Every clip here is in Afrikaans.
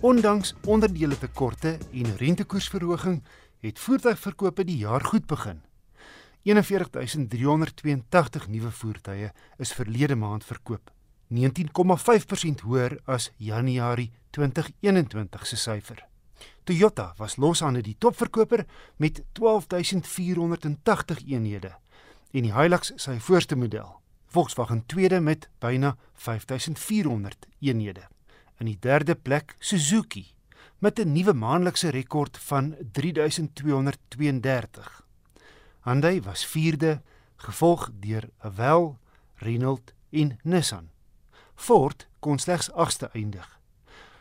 Ondanks onderdeeltekorte en rentekoersverhoging het voertuigverkope die jaar goed begin. 41382 nuwe voertuie is verlede maand verkoop, 19,5% hoër as Januarie 2021 se syfer. Toyota was losande die topverkoper met 12480 eenhede en die Hilux sy voorste model. Volkswagen tweede met byna 5400 eenhede. In die derde plek Suzuki met 'n nuwe maandelikse rekord van 3232. Hyundai was vierde, gevolg deur Haval, Renault en Nissan. Ford kon slegs 8ste eindig.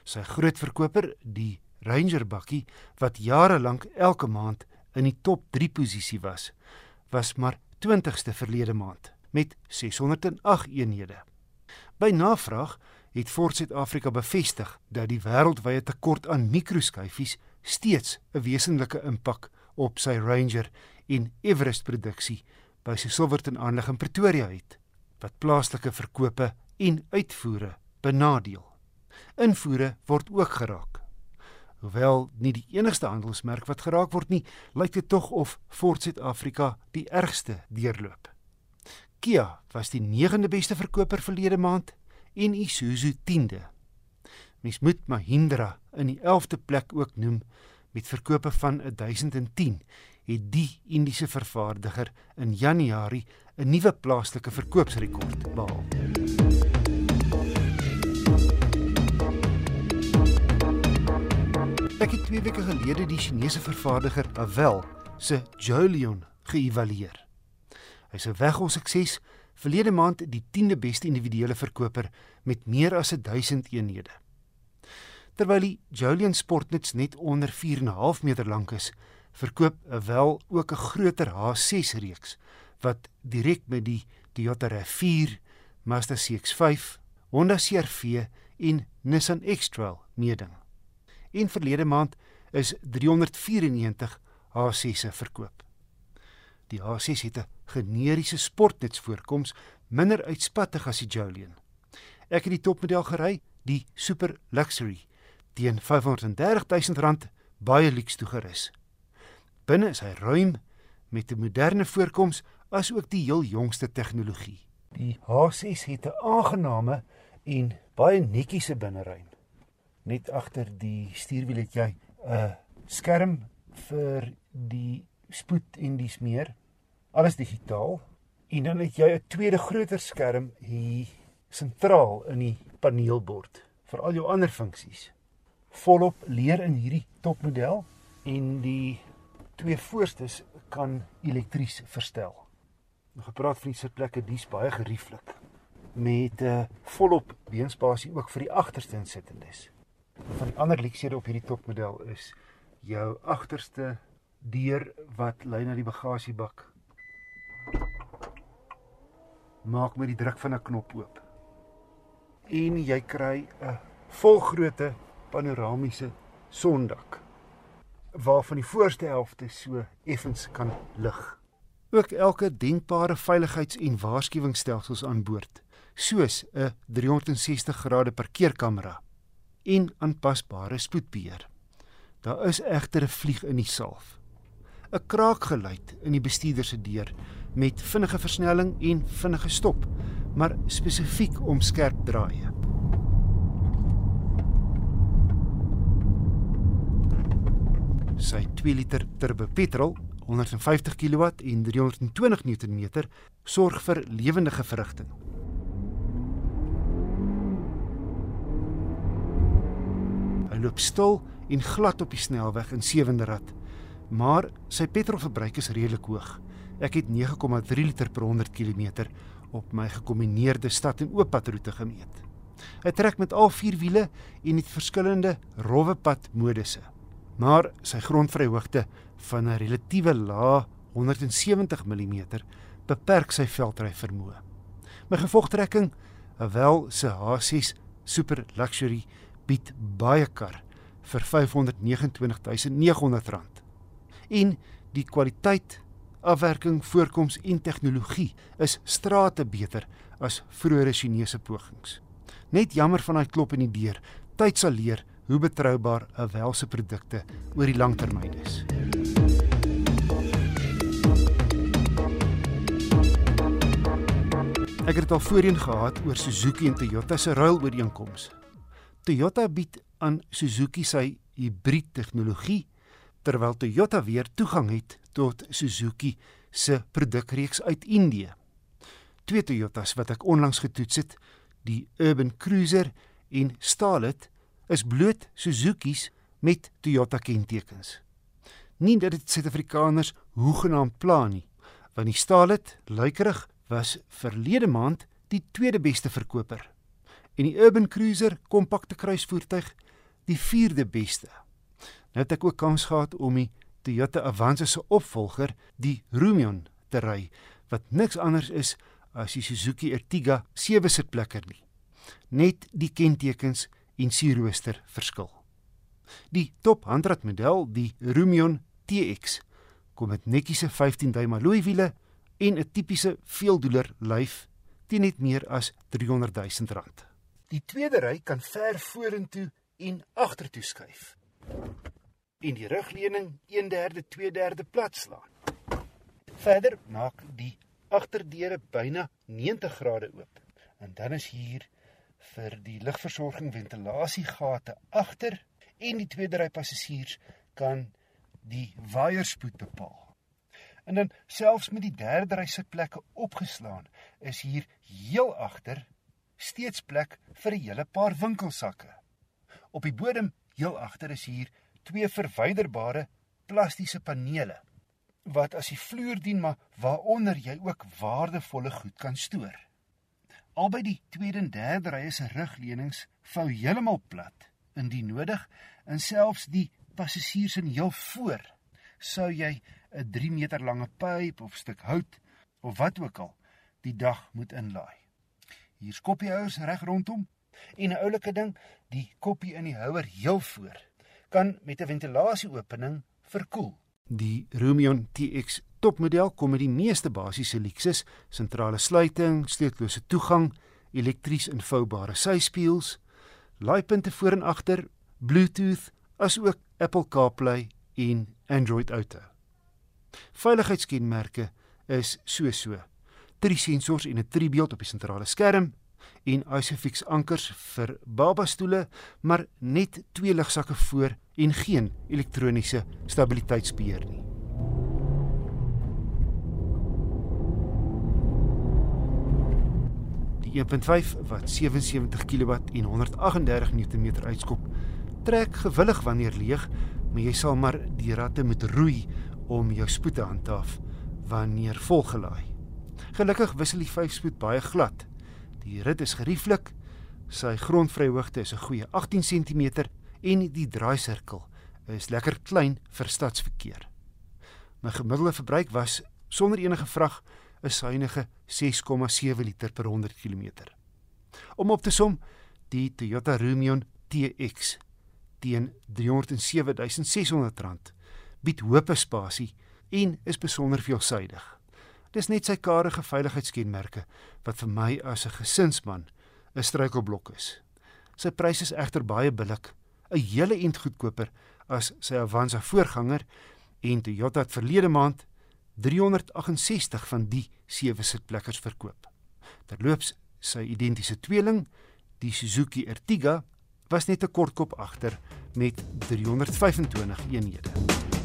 Sy groot verkoper, die Ranger bakkie wat jare lank elke maand in die top 3 posisie was, was maar 20ste verlede maand met 608 eenhede. By navraag het Ford Suid-Afrika bevestig dat die wêreldwye tekort aan mikroskyfies steeds 'n wesenlike impak op sy Ranger en Everest produksie by sy Silverton aanleg in Pretoria het wat plaaslike verkope en uitvoere benadeel. Invoere word ook geraak. Hoewel nie die enigste handelsmerk wat geraak word nie, lyk dit tog of Ford Suid-Afrika die ergste deurloop. Kia was die 9de beste verkoper verlede maand en Isuzu 10de. Mens moet Mahindra in die 11de plek ook noem met verkope van 1010 het die Indiese vervaardiger in Januarie 'n nuwe plaaslike verkoopsrekord behaal. Ek het 2 weke gelede die Chinese vervaardiger Avel se Jolion geëvalueer. Hy's 'n weggol sukses, verlede maand die 10de beste individuele verkoper met meer as 1000 eenhede. Terwyl die Jolion Sportnuts net onder 4.5 meter lank is, verkoop wel ook 'n groter H6 reeks wat direk met die Toyota RAV4, Mazda CX-5, Honda CR-V en Nissan X-Trail meeding. En verlede maand is 394 H6se verkoop. Die H6 het 'n generiese sportnuts voorkoms, minder uitspattig as die Jolion. Ek het die topmodel gery, die Super Luxury, teen R530 000 baie luks toegerus. Binne is hy ruim met 'n moderne voorkoms as ook die heel jongste tegnologie. Die H6 het 'n aangename en baie netjiese binneruim. Net agter die stuurwiel het jy 'n skerm vir die spoed en dis meer. Alles digitaal en dan het jy 'n tweede groter skerm hier sentraal in die paneelbord vir al jou ander funksies. Volop leer in hierdie topmodel en die twee voorstes kan elektries verstel. Nog gepraat van die sitplekke, dis baie gerieflik met 'n uh, volop beenspasie ook vir die agterste insittendes. Van die ander leksiede op hierdie topmodel is jou agterste deur wat lei na die bagasiebak. Maak met die druk van 'n knop oop. En jy kry 'n volgrootte panoramiese sondak waarvan die voorste helfte so effens kan lig. Ook elke denkbare veiligheids- en waarskuwingsstelsels aan boord, soos 'n 360 grade parkeerkamera en aanpasbare spoedbeheer. Daar is egter 'n vlieg in die salf. 'n Kraakgeluid in die bestuurder se deur met vinnige versnelling en vinnige stop, maar spesifiek om skerp draaie. sy 2 liter turbo petrol 150 kW en 320 Nm sorg vir lewendige verrigting. Hy loop stil en glad op die snelweg in sewende rad, maar sy petrolverbruik is redelik hoog. Ek het 9,3 liter per 100 km op my gekombineerde stad en ooppadroete gemeet. Hy trek met al vier wiele en het verskillende rowwe pad modusse maar sy grondvryhoogte van 'n relatiewe lae 170 mm beperk sy veldry vermoë. My gevolgtrekking, wel se H6 Super Luxury bied baie kar vir R529900 en die kwaliteit, afwerking, voorkoms en tegnologie is strate beter as vroeëre Chinese pogings. Net jammer van daai klop in die deur. Tyd sal leer hoe betroubaar 'n welse produkte oor die lang termyn is. Ek het dit al voorheen gehad oor Suzuki en Toyota se ruilooreenkoms. Toyota bied aan Suzuki sy hibrid tegnologie terwyl Toyota weer toegang het tot Suzuki se produkreeks uit Indië. Twee Toyotas wat ek onlangs getoets het, die Urban Cruiser en Starlet, is bloot Suzuki's met Toyota kentekens. Nie dat dit Suid-Afrikaners hoegenaamd pla nie, want die Starlet luikerig was verlede maand die tweede beste verkoper en die Urban Cruiser kompakte kruisvoertuig die vierde beste. Nou het ek ook kans gehad om die Toyota Avanza se opvolger, die Rumion, te ry wat niks anders is as die Suzuki Ertiga sewe sitplekker nie. Net die kentekens en sierrooster verskil. Die top handratmodel, die Rumion TX, kom met netjiese 15 duim alloy wiele en 'n tipiese veeldoeler lyf teen net meer as 300 000 rand. Die tweede ry kan ver vorentoe en agtertoe skuif en die rugleuning 1/3 2/3 plat slaan. Verder maak die agterdeure byna 90 grade oop. En dan is hier vir die lugversorging ventilasiegate agter en die tweede ry passasiers kan die waaierspoed bepaal. En dan selfs met die derde ry sitplekke opgeslaan, is hier heel agter steeds plek vir 'n hele paar winkelsakke. Op die bodem heel agter is hier twee verwyderbare plastiese panele wat as die vloer dien maar waaronder jy ook waardevolle goed kan stoor. Albei die tweede en derde rye se rugleunings vou heeltemal plat indien nodig en selfs die passasiers in heel voor sou jy 'n 3 meter lange pyp of stuk hout of wat ook al die dag moet inlaai. Hier skoppiehouers reg rondom en 'n oulike ding, die koppie in die houer heel voor kan met 'n ventilasieopening verkoel. Die Rumion TX topmodel kom met die meeste basiese luksus, sentrale sluiting, sleutellose toegang, elektries invoubare syspieëls, laaipunte voor en agter, Bluetooth, asook Apple CarPlay en Android Auto. Veiligheidskenmerke is so so. Drie sensors en 'n driebeeld op die sentrale skerm, en Isofix ankers vir babastoele, maar net twee ligsakke voor en geen elektroniese stabiliteitsbeheer nie. Die 1.5 wat 77 kW en 138 Nm uitskop, trek gewillig wanneer leeg, maar jy sal maar die ratte moet roei om jou spoed te handhaaf wanneer volgelaai. Gelukkig wissel die 5-spoed baie glad Die rit is gerieflik. Sy grondvryhoogte is 'n goeie 18 cm en die draaisirkel is lekker klein vir stadsverkeer. My gemiddelde verbruik was sonder enige vrag 'n suiwige 6,7 liter per 100 km. Om op te som, die Toyota Rumion TX teen R307600 bied hoë spasie en is besonder veelsuidig. Dis net sy karige veiligheidskenmerke wat vir my as 'n gesinsman 'n struikelblok is. Sy prys is egter baie billik, 'n hele ent goedkoper as sy Avanza voorganger en Toyota het verlede maand 368 van die sewe sitplekkers verkoop. Terloops, sy identiese tweeling, die Suzuki Ertiga, was net 'n kort kop agter met 325 eenhede.